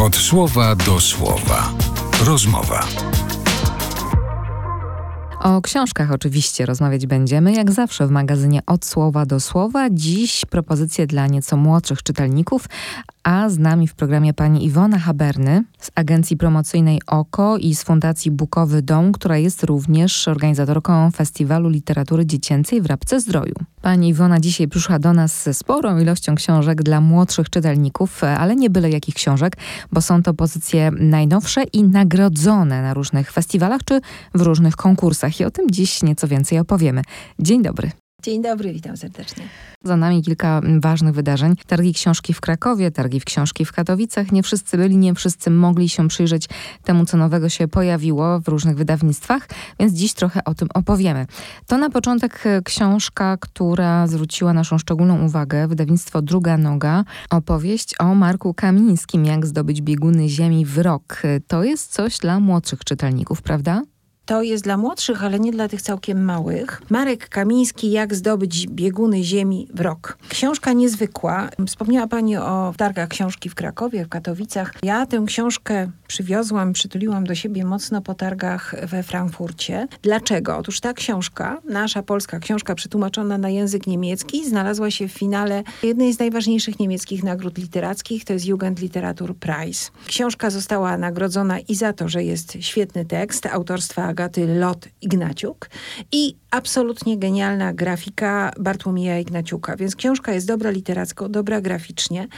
Od słowa do słowa. Rozmowa. O książkach oczywiście rozmawiać będziemy, jak zawsze w magazynie Od Słowa do Słowa. Dziś propozycje dla nieco młodszych czytelników, a z nami w programie pani Iwona Haberny z agencji promocyjnej OKO i z Fundacji Bukowy Dom, która jest również organizatorką Festiwalu Literatury Dziecięcej w Rabce Zdroju. Pani Iwona dzisiaj przyszła do nas ze sporą ilością książek dla młodszych czytelników, ale nie byle jakich książek, bo są to pozycje najnowsze i nagrodzone na różnych festiwalach czy w różnych konkursach. I o tym dziś nieco więcej opowiemy. Dzień dobry. Dzień dobry, witam serdecznie. Za nami kilka ważnych wydarzeń. Targi książki w Krakowie, targi w książki w Katowicach. Nie wszyscy byli, nie wszyscy mogli się przyjrzeć temu, co nowego się pojawiło w różnych wydawnictwach, więc dziś trochę o tym opowiemy. To na początek książka, która zwróciła naszą szczególną uwagę, wydawnictwo Druga Noga, opowieść o Marku Kamińskim, jak zdobyć bieguny ziemi w rok. To jest coś dla młodszych czytelników, prawda? To jest dla młodszych, ale nie dla tych całkiem małych. Marek Kamiński, Jak zdobyć bieguny ziemi w rok. Książka niezwykła. Wspomniała Pani o targach książki w Krakowie, w Katowicach. Ja tę książkę przywiozłam, przytuliłam do siebie mocno po targach we Frankfurcie. Dlaczego? Otóż ta książka, nasza polska książka przetłumaczona na język niemiecki, znalazła się w finale jednej z najważniejszych niemieckich nagród literackich, to jest Jugendliteraturpreis. Książka została nagrodzona i za to, że jest świetny tekst autorstwa Agaty Lot Ignaciuk i absolutnie genialna grafika Bartłomieja Ignaciuka. Więc książka jest dobra literacko, dobra graficznie,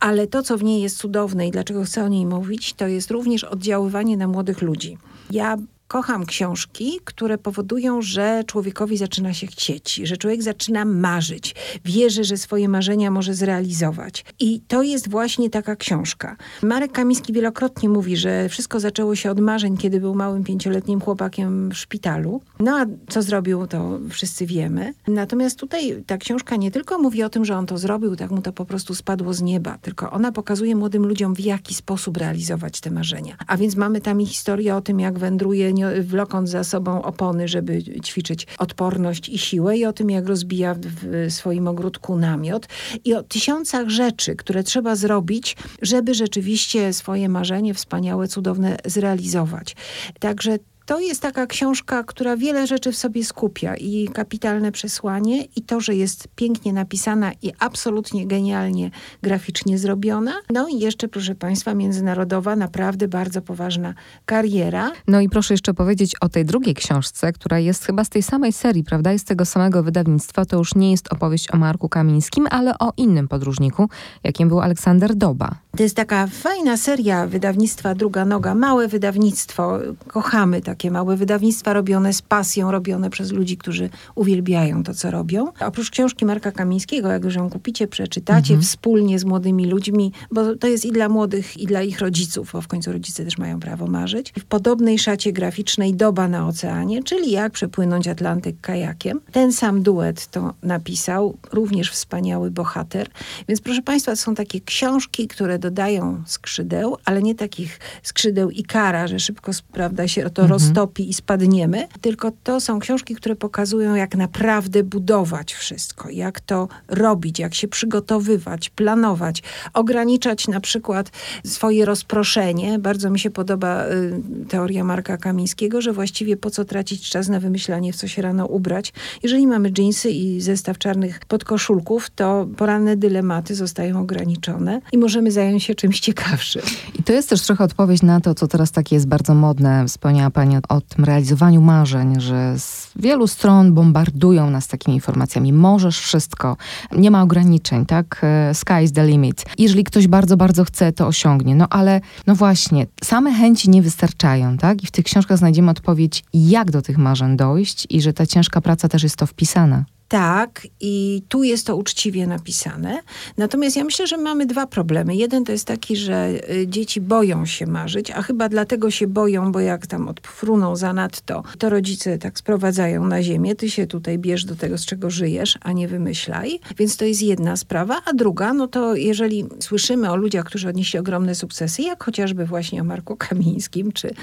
ale to, co w niej jest cudowne i dlaczego chcę o niej mówić, to jest również oddziaływanie na młodych ludzi. Ja kocham książki, które powodują, że człowiekowi zaczyna się chcieć, że człowiek zaczyna marzyć, wierzy, że swoje marzenia może zrealizować. I to jest właśnie taka książka. Marek Kamiński wielokrotnie mówi, że wszystko zaczęło się od marzeń, kiedy był małym pięcioletnim chłopakiem w szpitalu. No a co zrobił, to wszyscy wiemy. Natomiast tutaj ta książka nie tylko mówi o tym, że on to zrobił, tak mu to po prostu spadło z nieba, tylko ona pokazuje młodym ludziom, w jaki sposób realizować te marzenia. A więc mamy tam i historię o tym, jak wędruje wlokąc za sobą opony, żeby ćwiczyć odporność i siłę i o tym, jak rozbija w swoim ogródku namiot i o tysiącach rzeczy, które trzeba zrobić, żeby rzeczywiście swoje marzenie wspaniałe, cudowne zrealizować. Także to jest taka książka, która wiele rzeczy w sobie skupia i kapitalne przesłanie i to, że jest pięknie napisana i absolutnie genialnie graficznie zrobiona. No i jeszcze, proszę Państwa, międzynarodowa, naprawdę bardzo poważna kariera. No i proszę jeszcze powiedzieć o tej drugiej książce, która jest chyba z tej samej serii, prawda? Jest z tego samego wydawnictwa. To już nie jest opowieść o Marku Kamińskim, ale o innym podróżniku, jakim był Aleksander Doba. To jest taka fajna seria wydawnictwa Druga Noga, małe wydawnictwo. Kochamy takie małe wydawnictwa robione z pasją, robione przez ludzi, którzy uwielbiają to, co robią. Oprócz książki Marka Kamińskiego, jak już ją kupicie, przeczytacie mhm. wspólnie z młodymi ludźmi, bo to jest i dla młodych, i dla ich rodziców, bo w końcu rodzice też mają prawo marzyć. W podobnej szacie graficznej Doba na oceanie, czyli jak przepłynąć Atlantyk kajakiem. Ten sam duet to napisał, również wspaniały bohater. Więc proszę Państwa, są takie książki, które dodają skrzydeł, ale nie takich skrzydeł i kara, że szybko prawda, się to mhm. Roztopi i spadniemy, tylko to są książki, które pokazują, jak naprawdę budować wszystko, jak to robić, jak się przygotowywać, planować, ograniczać na przykład swoje rozproszenie. Bardzo mi się podoba y, teoria Marka Kamińskiego, że właściwie po co tracić czas na wymyślanie, w co się rano ubrać. Jeżeli mamy dżinsy i zestaw czarnych podkoszulków, to poranne dylematy zostają ograniczone i możemy zająć się czymś ciekawszym. I to jest też trochę odpowiedź na to, co teraz takie jest bardzo modne. Wspomniała Pani o, tym realizowaniu marzeń, że z wielu stron bombardują nas takimi informacjami. Możesz wszystko, nie ma ograniczeń, tak? E, sky is the limit. Jeżeli ktoś bardzo, bardzo chce, to osiągnie. No ale, no właśnie, same chęci nie wystarczają, tak? I w tych książkach znajdziemy odpowiedź, jak do tych marzeń dojść i że ta ciężka praca też jest to wpisana. Tak, i tu jest to uczciwie napisane. Natomiast ja myślę, że mamy dwa problemy. Jeden to jest taki, że y, dzieci boją się marzyć, a chyba dlatego się boją, bo jak tam odfruną zanadto, to rodzice tak sprowadzają na ziemię. Ty się tutaj bierz do tego, z czego żyjesz, a nie wymyślaj. Więc to jest jedna sprawa. A druga, no to jeżeli słyszymy o ludziach, którzy odnieśli ogromne sukcesy, jak chociażby właśnie o Marku Kamińskim czy,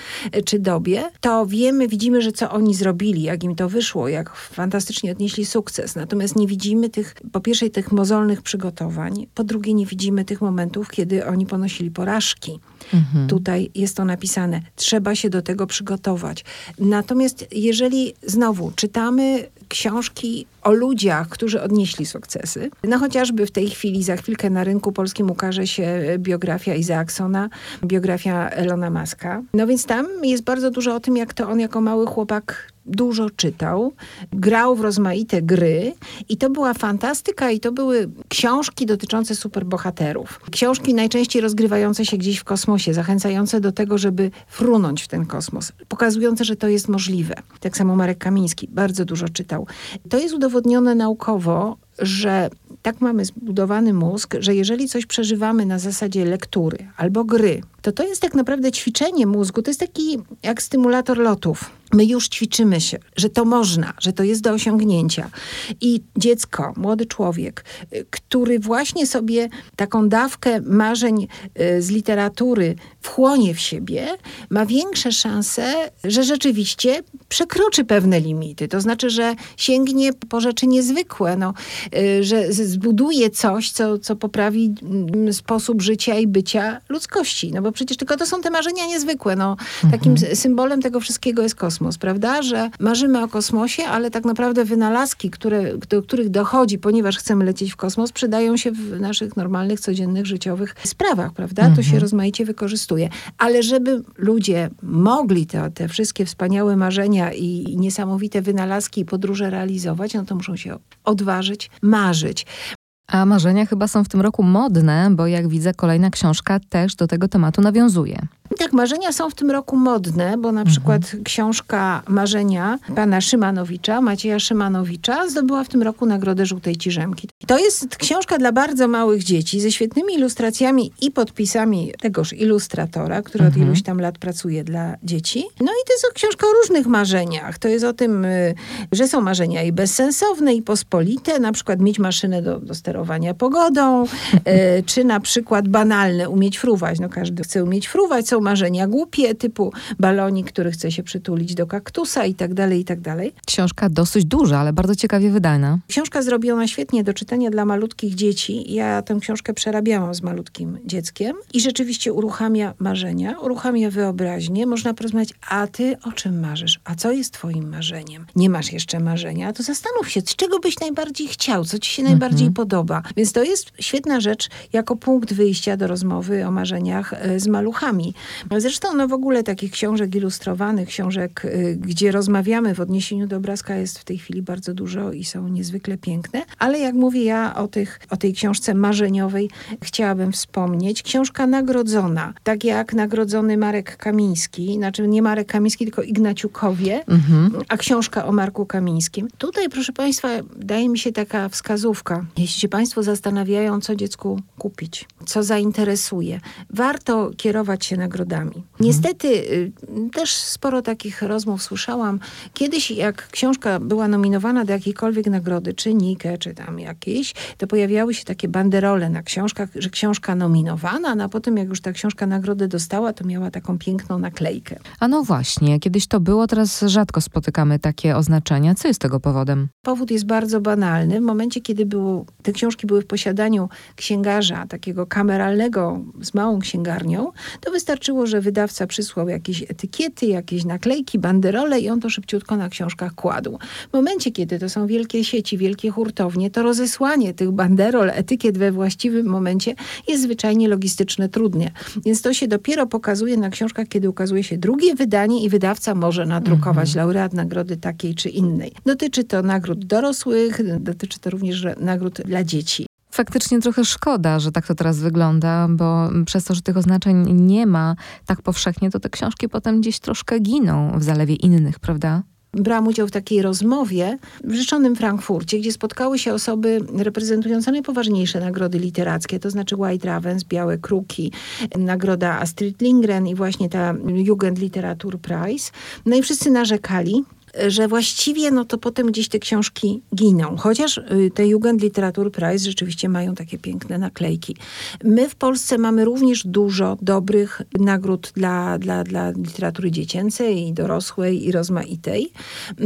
czy Dobie, to wiemy, widzimy, że co oni zrobili, jak im to wyszło, jak fantastycznie odnieśli sukces sukces. Natomiast nie widzimy tych, po pierwsze tych mozolnych przygotowań, po drugie nie widzimy tych momentów, kiedy oni ponosili porażki. Mhm. Tutaj jest to napisane. Trzeba się do tego przygotować. Natomiast jeżeli znowu czytamy książki o ludziach, którzy odnieśli sukcesy. No chociażby w tej chwili, za chwilkę na rynku polskim ukaże się biografia Izaaksona, biografia Elona Maska. No więc tam jest bardzo dużo o tym, jak to on jako mały chłopak dużo czytał, grał w rozmaite gry i to była fantastyka i to były książki dotyczące superbohaterów. Książki najczęściej rozgrywające się gdzieś w kosmosie, zachęcające do tego, żeby frunąć w ten kosmos, pokazujące, że to jest możliwe. Tak samo Marek Kamiński bardzo dużo czytał. To jest udowodnione naukowo, że tak mamy zbudowany mózg, że jeżeli coś przeżywamy na zasadzie lektury albo gry, to to jest tak naprawdę ćwiczenie mózgu, to jest taki jak stymulator lotów. My już ćwiczymy się, że to można, że to jest do osiągnięcia. I dziecko, młody człowiek, y, który właśnie sobie taką dawkę marzeń y, z literatury wchłonie w siebie, ma większe szanse, że rzeczywiście przekroczy pewne limity. To znaczy, że sięgnie po rzeczy niezwykłe, no, y, że zbuduje coś, co, co poprawi mm, sposób życia i bycia ludzkości. No bo przecież tylko to są te marzenia niezwykłe. No, takim mhm. symbolem tego wszystkiego jest kosmos, prawda? Że marzymy o kosmosie, ale tak naprawdę wynalazki, które, do których dochodzi, ponieważ chcemy lecieć w kosmos, przydają się w naszych normalnych, codziennych, życiowych sprawach, prawda? To się mhm. rozmaicie wykorzystuje. Ale żeby ludzie mogli te, te wszystkie wspaniałe marzenia i niesamowite wynalazki i podróże realizować, no to muszą się odważyć, marzyć. A marzenia chyba są w tym roku modne, bo jak widzę, kolejna książka też do tego tematu nawiązuje. Tak, marzenia są w tym roku modne, bo na mhm. przykład książka Marzenia pana Szymanowicza, Macieja Szymanowicza, zdobyła w tym roku Nagrodę Żółtej Ciżemki. To jest książka dla bardzo małych dzieci ze świetnymi ilustracjami i podpisami tegoż ilustratora, który mhm. od iluś tam lat pracuje dla dzieci. No i to jest książka o różnych marzeniach. To jest o tym, y, że są marzenia i bezsensowne, i pospolite, na przykład mieć maszynę do, do sterowania pogodą, y, czy na przykład banalne, umieć fruwać. No każdy chce umieć fruwać, są marzenia głupie, typu balonik, który chce się przytulić do kaktusa i tak dalej, i tak dalej. Książka dosyć duża, ale bardzo ciekawie wydana. Książka zrobiona świetnie do czytania dla malutkich dzieci. Ja tę książkę przerabiałam z malutkim dzieckiem i rzeczywiście uruchamia marzenia, uruchamia wyobraźnię. Można porozmawiać, a ty o czym marzysz? A co jest twoim marzeniem? Nie masz jeszcze marzenia? To zastanów się, z czego byś najbardziej chciał, co ci się najbardziej mhm. podoba. Więc to jest świetna rzecz jako punkt wyjścia do rozmowy o marzeniach e, z maluchami. Zresztą no w ogóle takich książek ilustrowanych, książek, y, gdzie rozmawiamy w odniesieniu do obrazka jest w tej chwili bardzo dużo i są niezwykle piękne. Ale jak mówię ja o, tych, o tej książce marzeniowej, chciałabym wspomnieć. Książka nagrodzona, tak jak nagrodzony Marek Kamiński, znaczy nie Marek Kamiński, tylko Ignaciukowie, mhm. a książka o Marku Kamińskim. Tutaj, proszę Państwa, daje mi się taka wskazówka. Jeśli się Państwo zastanawiają, co dziecku kupić, co zainteresuje, warto kierować się nagrodami nagrodami. Niestety y, też sporo takich rozmów słyszałam. Kiedyś jak książka była nominowana do jakiejkolwiek nagrody, czy Nike, czy tam jakiejś, to pojawiały się takie banderole na książkach, że książka nominowana, no a potem jak już ta książka nagrodę dostała, to miała taką piękną naklejkę. A no właśnie, kiedyś to było, teraz rzadko spotykamy takie oznaczenia. Co jest tego powodem? Powód jest bardzo banalny. W momencie, kiedy było, te książki były w posiadaniu księgarza, takiego kameralnego z małą księgarnią, to wystarczyło że wydawca przysłał jakieś etykiety, jakieś naklejki, banderole i on to szybciutko na książkach kładł. W momencie, kiedy to są wielkie sieci, wielkie hurtownie, to rozesłanie tych banderol, etykiet we właściwym momencie jest zwyczajnie logistyczne trudnie. Więc to się dopiero pokazuje na książkach, kiedy ukazuje się drugie wydanie i wydawca może nadrukować mhm. laureat nagrody takiej czy innej. Dotyczy to nagród dorosłych, dotyczy to również nagród dla dzieci. Faktycznie trochę szkoda, że tak to teraz wygląda, bo przez to, że tych oznaczeń nie ma tak powszechnie, to te książki potem gdzieś troszkę giną w zalewie innych, prawda? brałam udział w takiej rozmowie w życzonym Frankfurcie, gdzie spotkały się osoby reprezentujące najpoważniejsze nagrody literackie, to znaczy White Ravens, Białe Kruki, nagroda Astrid Lindgren i właśnie ta Jugendliteratur Prize. No i wszyscy narzekali, że właściwie no to potem gdzieś te książki giną. Chociaż y, te Jugendliteratur Prize rzeczywiście mają takie piękne naklejki. My w Polsce mamy również dużo dobrych nagród dla, dla, dla literatury dziecięcej i dorosłej i rozmaitej.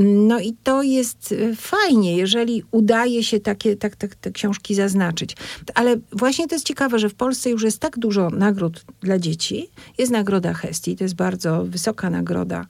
No i to jest y, fajnie, jeżeli udaje się takie, tak, tak, te książki zaznaczyć. Ale właśnie to jest ciekawe, że w Polsce już jest tak dużo nagród dla dzieci. Jest nagroda Hestii, to jest bardzo wysoka nagroda,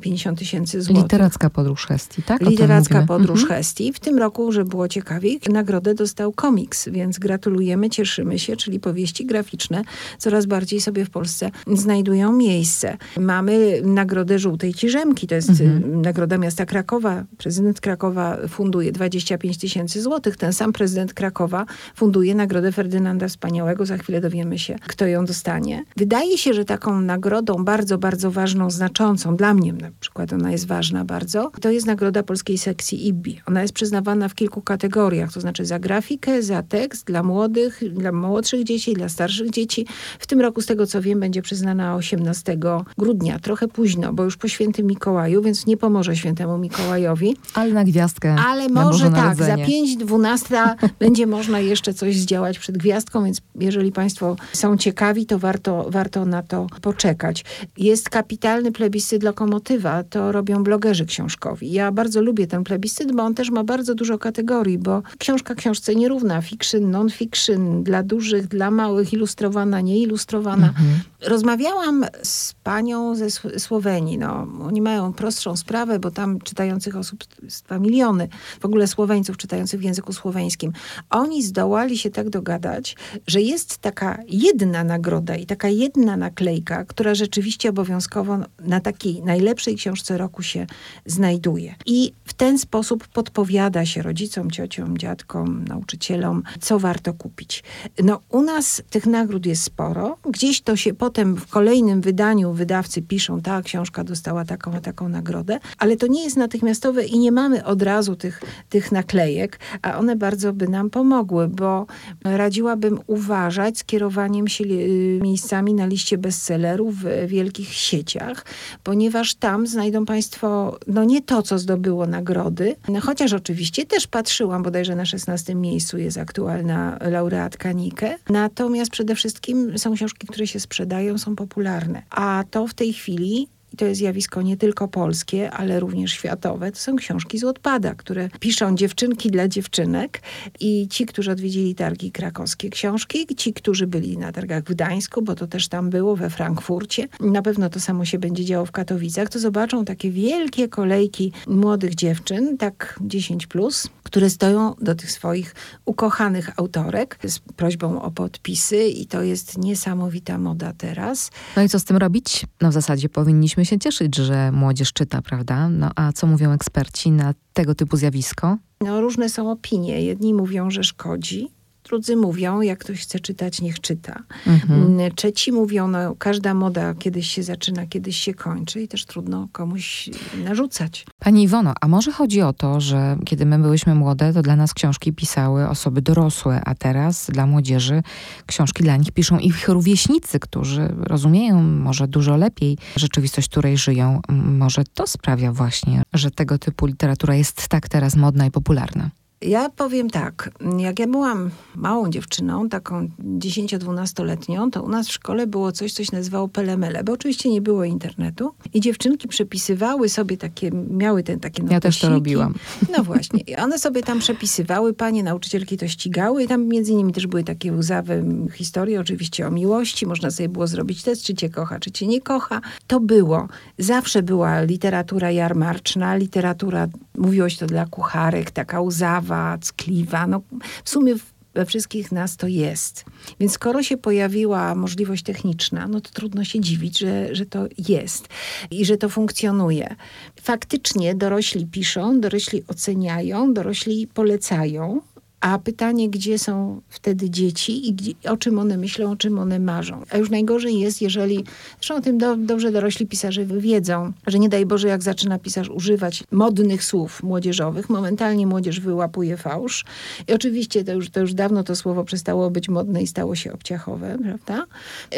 50 y, tysięcy złotych. Literacka podróż Hestii, tak? Literacka podróż mhm. Hestii. W tym roku, że było ciekawiej, nagrodę dostał komiks, więc gratulujemy, cieszymy się, czyli powieści graficzne coraz bardziej sobie w Polsce znajdują miejsce. Mamy nagrodę Żółtej Ciżemki, to jest mhm. nagroda miasta Krakowa. Prezydent Krakowa funduje 25 tysięcy złotych. Ten sam prezydent Krakowa funduje nagrodę Ferdynanda Wspaniałego. Za chwilę dowiemy się, kto ją dostanie. Wydaje się, że taką nagrodą bardzo, bardzo ważną, znaczącą, dla mnie na przykład ona jest ważna bardzo, to jest nagroda polskiej sekcji IBI. Ona jest przyznawana w kilku kategoriach, to znaczy za grafikę, za tekst, dla młodych, dla młodszych dzieci, dla starszych dzieci. W tym roku, z tego co wiem, będzie przyznana 18 grudnia, trochę późno, bo już po świętym Mikołaju, więc nie pomoże świętemu Mikołajowi. Ale na gwiazdkę. Ale może tak, za 5.12 będzie można jeszcze coś zdziałać przed gwiazdką, więc jeżeli Państwo są ciekawi, to warto, warto na to poczekać. Jest kapitalny plebiscyt Lokomotywa, to robią blogerzy książkowi. Ja bardzo lubię ten plebiscyt, bo on też ma bardzo dużo kategorii, bo książka książce nierówna, fiction, non-fiction, dla dużych, dla małych, ilustrowana, nieilustrowana. Mhm. Rozmawiałam z panią ze Słowenii. No, oni mają prostszą sprawę, bo tam czytających osób jest dwa miliony. W ogóle Słoweńców czytających w języku słoweńskim. Oni zdołali się tak dogadać, że jest taka jedna nagroda i taka jedna naklejka, która rzeczywiście obowiązkowo na takiej najlepszej książce roku się znajduje. I w ten sposób podpowiada się rodzicom, ciociom, dziadkom, nauczycielom, co warto kupić. No u nas tych nagród jest sporo. Gdzieś to się potem w kolejnym wydaniu wydawcy piszą, ta książka dostała taką a taką nagrodę, ale to nie jest natychmiastowe i nie mamy od razu tych, tych naklejek, a one bardzo by nam pomogły, bo radziłabym uważać z kierowaniem się y, miejscami na liście bestsellerów w wielkich sieciach, ponieważ tam znajdą Państwo no nie to, co zdobyło nagrody, no, chociaż oczywiście też patrzyłam, bodajże na 16 miejscu jest aktualna laureatka Nike, natomiast przede wszystkim są książki, które się sprzedają, są popularne, a to w tej chwili to jest zjawisko nie tylko polskie, ale również światowe, to są książki z odpada, które piszą dziewczynki dla dziewczynek i ci, którzy odwiedzili targi krakowskie książki, ci, którzy byli na targach w Gdańsku, bo to też tam było, we Frankfurcie, na pewno to samo się będzie działo w Katowicach, to zobaczą takie wielkie kolejki młodych dziewczyn, tak 10 plus, które stoją do tych swoich ukochanych autorek z prośbą o podpisy i to jest niesamowita moda teraz. No i co z tym robić? No w zasadzie powinniśmy się cieszyć, że młodzież czyta, prawda? No a co mówią eksperci na tego typu zjawisko? No różne są opinie. Jedni mówią, że szkodzi, Drudzy mówią, jak ktoś chce czytać, niech czyta. Mhm. Mm, trzeci mówią, no każda moda kiedyś się zaczyna, kiedyś się kończy i też trudno komuś narzucać. Pani Iwono, a może chodzi o to, że kiedy my byłyśmy młode, to dla nas książki pisały osoby dorosłe, a teraz dla młodzieży książki dla nich piszą ich rówieśnicy, którzy rozumieją może dużo lepiej rzeczywistość, w której żyją. Może to sprawia właśnie, że tego typu literatura jest tak teraz modna i popularna. Ja powiem tak, jak ja byłam małą dziewczyną, taką 10-12-letnią, to u nas w szkole było coś, co się nazywało pelemele, bo oczywiście nie było internetu i dziewczynki przepisywały sobie takie, miały ten takie Ja też to robiłam. No właśnie. I one sobie tam przepisywały, panie nauczycielki to ścigały i tam między innymi też były takie łzawe historie, oczywiście o miłości, można sobie było zrobić test, czy cię kocha, czy cię nie kocha. To było. Zawsze była literatura jarmarczna, literatura, mówiło się to dla kucharek, taka łzawa, ckliwa. No, w sumie we wszystkich nas to jest. Więc skoro się pojawiła możliwość techniczna, no to trudno się dziwić, że, że to jest i że to funkcjonuje. Faktycznie dorośli piszą, dorośli oceniają, dorośli polecają, A pytanie, gdzie są wtedy dzieci i gdzie, o czym one myślą, o czym one marzą. A już najgorzej jest, jeżeli, zresztą o tym do, dobrze dorośli pisarze wiedzą, że nie daj Boże, jak zaczyna pisarz używać modnych słów młodzieżowych, momentalnie młodzież wyłapuje fałsz. I oczywiście to już, to już dawno to słowo przestało być modne i stało się obciachowe, prawda?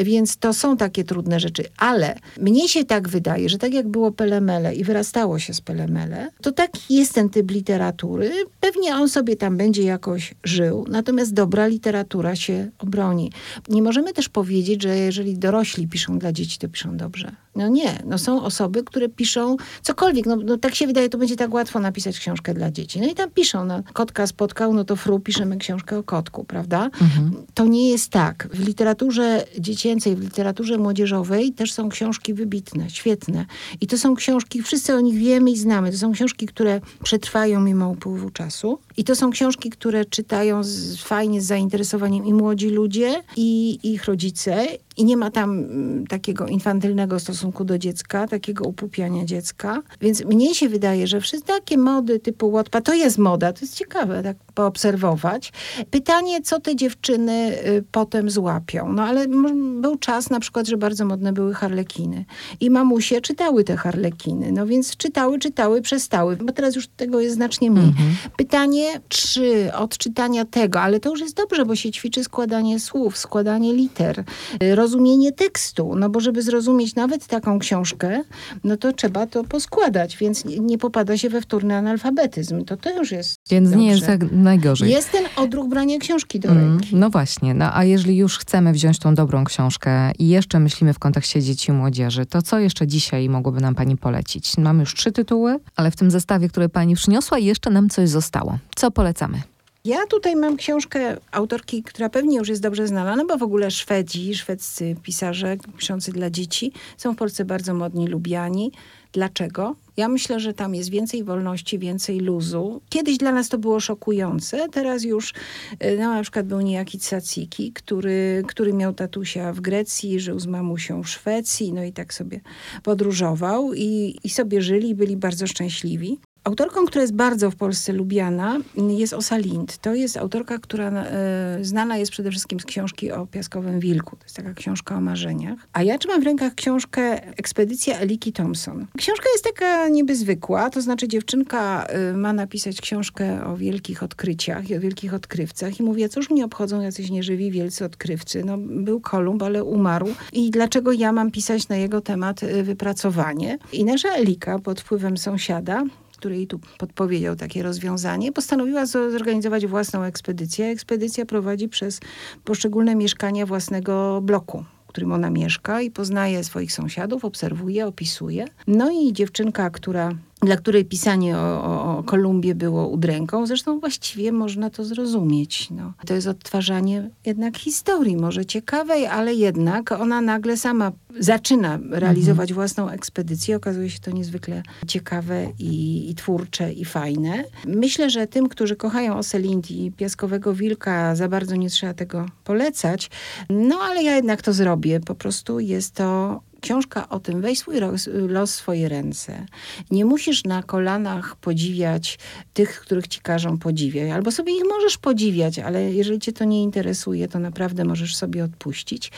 Więc to są takie trudne rzeczy. Ale mnie się tak wydaje, że tak jak było Pelemele i wyrastało się z Pelemele, to tak jest ten typ literatury. Pewnie on sobie tam będzie jakoś żył, natomiast dobra literatura się obroni. Nie możemy też powiedzieć, że jeżeli dorośli piszą dla dzieci, to piszą dobrze. No nie, no są osoby, które piszą cokolwiek, no, no tak się wydaje, to będzie tak łatwo napisać książkę dla dzieci. No i tam piszą, no, kotka spotkał, no to fru, piszemy książkę o kotku, prawda? Mhm. To nie jest tak. W literaturze dziecięcej, w literaturze młodzieżowej też są książki wybitne, świetne. I to są książki, wszyscy o nich wiemy i znamy. To są książki, które przetrwają mimo upływu czasu. I to są książki, które czytają z, fajnie, z zainteresowaniem i młodzi ludzie, i, i ich rodzice. I nie ma tam mm, takiego infantylnego stosunku do dziecka, takiego upupiania dziecka. Więc mnie się wydaje, że wszystkie takie mody typu łotpa, to jest moda, to jest ciekawe tak poobserwować. Pytanie, co te dziewczyny y, potem złapią. No ale był czas na przykład, że bardzo modne były harlekiny. I mamusie czytały te harlekiny. No więc czytały, czytały, przestały. Bo teraz już tego jest znacznie mniej. Mhm. Pytanie, czy od czytania tego, ale to już jest dobrze, bo się ćwiczy składanie słów, składanie liter, y, rozumienie tekstu. No bo żeby zrozumieć nawet taką książkę, no to trzeba to poskładać, więc nie popada się we wtórny analfabetyzm. To to już jest Więc dobrze. nie jest tak najgorzej. Jest ten odruch brania książki do mm, ręki. No właśnie, no a jeżeli już chcemy wziąć tą dobrą książkę i jeszcze myślimy w kontekście dzieci i młodzieży, to co jeszcze dzisiaj mogłoby nam pani polecić? Mamy już trzy tytuły, ale w tym zestawie, który pani przyniosła jeszcze nam coś zostało. Co polecamy? Ja tutaj mam książkę autorki, która pewnie już jest dobrze znana, no bo w ogóle Szwedzi, szwedzcy pisarze piszący dla dzieci są w Polsce bardzo modni, lubiani. Dlaczego? Ja myślę, że tam jest więcej wolności, więcej luzu. Kiedyś dla nas to było szokujące, teraz już y, no, na przykład był niejaki Tsaciki, który, który miał tatusia w Grecji, żył z mamusią w Szwecji, no i tak sobie podróżował i, i sobie żyli, byli bardzo szczęśliwi. Autorką, która jest bardzo w Polsce lubiana, jest Osa Lind. To jest autorka, która e, znana jest przede wszystkim z książki o Piaskowym Wilku. To jest taka książka o marzeniach. A ja trzymam w rękach książkę Ekspedycja Eliki Thompson. Książka jest taka niby zwykła, to znaczy dziewczynka e, ma napisać książkę o wielkich odkryciach i o wielkich odkrywcach i mówi, cóż mnie obchodzą jacyś nieżywi wielcy odkrywcy. No, był Kolumb, ale umarł. I dlaczego ja mam pisać na jego temat e, wypracowanie? I nasza Elika pod wpływem sąsiada który jej tu podpowiedział takie rozwiązanie, postanowiła zorganizować własną ekspedycję. Ekspedycja prowadzi przez poszczególne mieszkania własnego bloku w którym ona mieszka i poznaje swoich sąsiadów, obserwuje, opisuje. No i dziewczynka, która dla której pisanie o, o, o Kolumbie było udręką. Zresztą właściwie można to zrozumieć. No. To jest odtwarzanie jednak historii, może ciekawej, ale jednak ona nagle sama zaczyna realizować mhm. własną ekspedycję. Okazuje się to niezwykle ciekawe i, i, twórcze i fajne. Myślę, że tym, którzy kochają Oselind i Piaskowego Wilka, za bardzo nie trzeba tego polecać. No ale ja jednak to zrobię. Po prostu jest to książka o tym, weź swój los w swoje ręce. Nie musisz na kolanach podziwiać tych, których ci każą podziwiać, albo sobie ich możesz podziwiać, ale jeżeli cię to nie interesuje, to naprawdę możesz sobie odpuścić,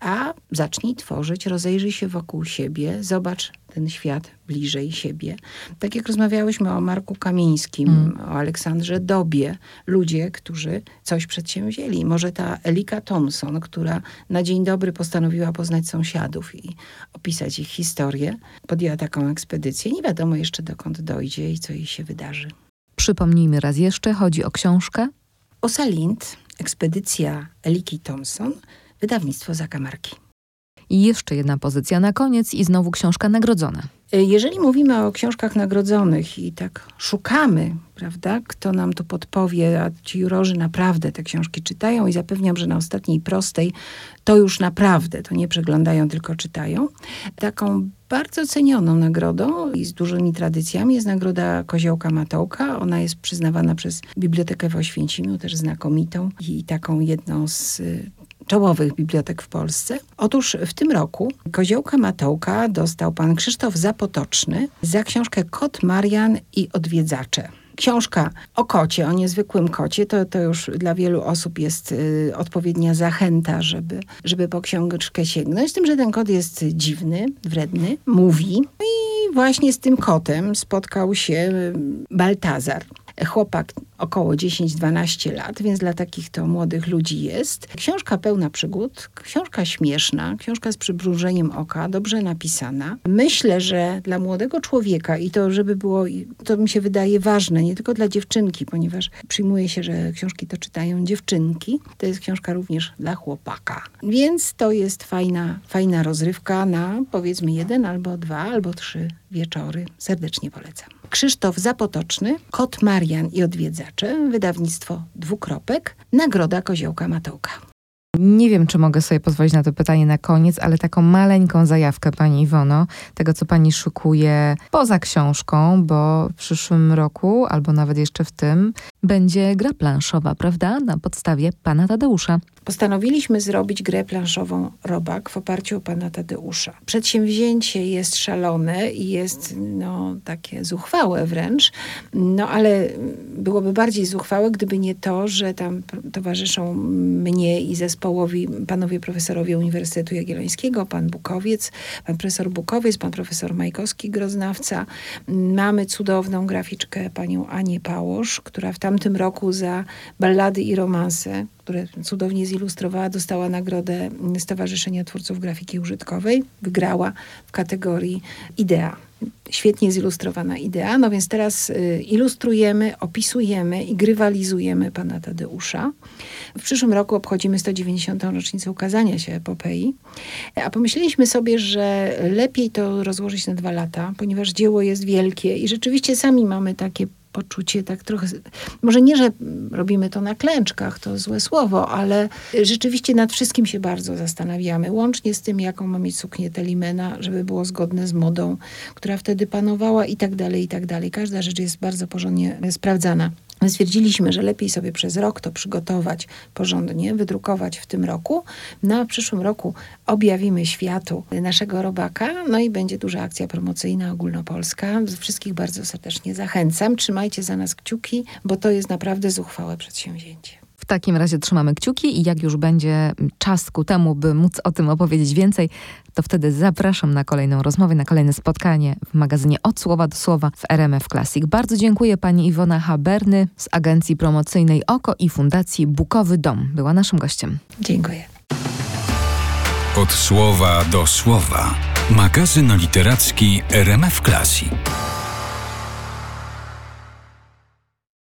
a zacznij tworzyć, rozejrzyj się wokół siebie, zobacz ten świat bliżej siebie. Tak jak rozmawiałyśmy o Marku Kamińskim, mm. o Aleksandrze Dobie, ludzie, którzy coś przedsięwzięli. Może ta Elika Thompson, która na dzień dobry postanowiła poznać sąsiadów i opisać ich historię, podjęła taką ekspedycję. Nie wiadomo jeszcze dokąd dojdzie i co jej się wydarzy. Przypomnijmy raz jeszcze, chodzi o książkę. Osalind, ekspedycja Eliki Thompson, wydawnictwo Zakamarki. I jeszcze jedna pozycja na koniec i znowu książka nagrodzona. E, jeżeli mówimy o książkach nagrodzonych i tak szukamy, prawda, kto nam tu podpowie, a ci jurorzy naprawdę te książki czytają i zapewniam, że na ostatniej prostej to już naprawdę, to nie przeglądają, tylko czytają. Taką bardzo cenioną nagrodą i z dużymi tradycjami jest nagroda Koziołka Matołka. Ona jest przyznawana przez Bibliotekę w Oświęcimiu, też znakomitą i taką jedną z czołowych bibliotek w Polsce. Otóż w tym roku Koziołka Matołka dostał pan Krzysztof Zapotoczny za książkę Kot Marian i Odwiedzacze. książka o kocie, o niezwykłym kocie, to, to już dla wielu osób jest y, odpowiednia zachęta, żeby, żeby po książkę sięgnąć. Z tym, że ten kot jest dziwny, wredny, mówi. I właśnie z tym kotem spotkał się y, Baltazar. Chłopak około 10-12 lat, więc dla takich to młodych ludzi jest. Książka pełna przygód, książka śmieszna, książka z przybrużeniem oka, dobrze napisana. Myślę, że dla młodego człowieka i to, żeby było, to mi się wydaje ważne, nie tylko dla dziewczynki, ponieważ przyjmuje się, że książki to czytają dziewczynki, to jest książka również dla chłopaka. Więc to jest fajna, fajna rozrywka na powiedzmy jeden albo dwa albo trzy wieczory. Serdecznie polecam. Krzysztof Zapotoczny, Kot Marian i Wydawnictwo Dwukropek, Nagroda Koziołka Matołka. Nie wiem, czy mogę sobie pozwolić na to pytanie na koniec, ale taką maleńką zajawkę, Pani Iwono, tego, co Pani szukuje poza książką, bo w przyszłym roku, albo nawet jeszcze w tym, będzie gra planszowa, prawda? Na podstawie Pana Tadeusza. Postanowiliśmy zrobić grę planszową Robak w oparciu o Pana Tadeusza. Przedsięwzięcie jest szalone i jest no, takie zuchwałe wręcz, no ale byłoby bardziej zuchwałe, gdyby nie to, że tam towarzyszą mnie i zespołowi panowie profesorowie Uniwersytetu Jagiellońskiego, pan Bukowiec, pan profesor Bukowiec, pan profesor Majkowski, groznawca. Mamy cudowną graficzkę panią Anię Pałosz, która w tamtym roku za ballady i romanse które cudownie zilustrowała, dostała nagrodę Stowarzyszenia Twórców Grafiki Użytkowej. Wygrała w kategorii Idea. Świetnie zilustrowana idea. No więc teraz y, ilustrujemy, opisujemy i grywalizujemy pana Tadeusza. W przyszłym roku obchodzimy 190. rocznicę ukazania się epopei. A pomyśleliśmy sobie, że lepiej to rozłożyć na dwa lata, ponieważ dzieło jest wielkie i rzeczywiście sami mamy takie poczucie tak trochę, może nie, że robimy to na klęczkach, to złe słowo, ale rzeczywiście nad wszystkim się bardzo zastanawiamy, łącznie z tym, jaką ma mieć suknię Telimena, żeby było zgodne z modą, która wtedy panowała i tak dalej, i tak dalej. Każda rzecz jest bardzo porządnie sprawdzana. Stwierdziliśmy, że lepiej sobie przez rok to przygotować porządnie, wydrukować w tym roku. No a w przyszłym roku objawimy światu naszego robaka, no i będzie duża akcja promocyjna ogólnopolska. Wszystkich bardzo serdecznie zachęcam. Trzymajcie za nas kciuki, bo to jest naprawdę zuchwałe przedsięwzięcie. W takim razie trzymamy kciuki i jak już będzie czas ku temu, by móc o tym opowiedzieć więcej, to wtedy zapraszam na kolejną rozmowę, na kolejne spotkanie w magazynie Od Słowa do Słowa w RMF Classic. Bardzo dziękuję pani Iwona Haberny z agencji promocyjnej OKO i Fundacji Bukowy Dom. Była naszym gościem. Dziękuję. Od Słowa do Słowa. Magazyn literacki RMF Classic.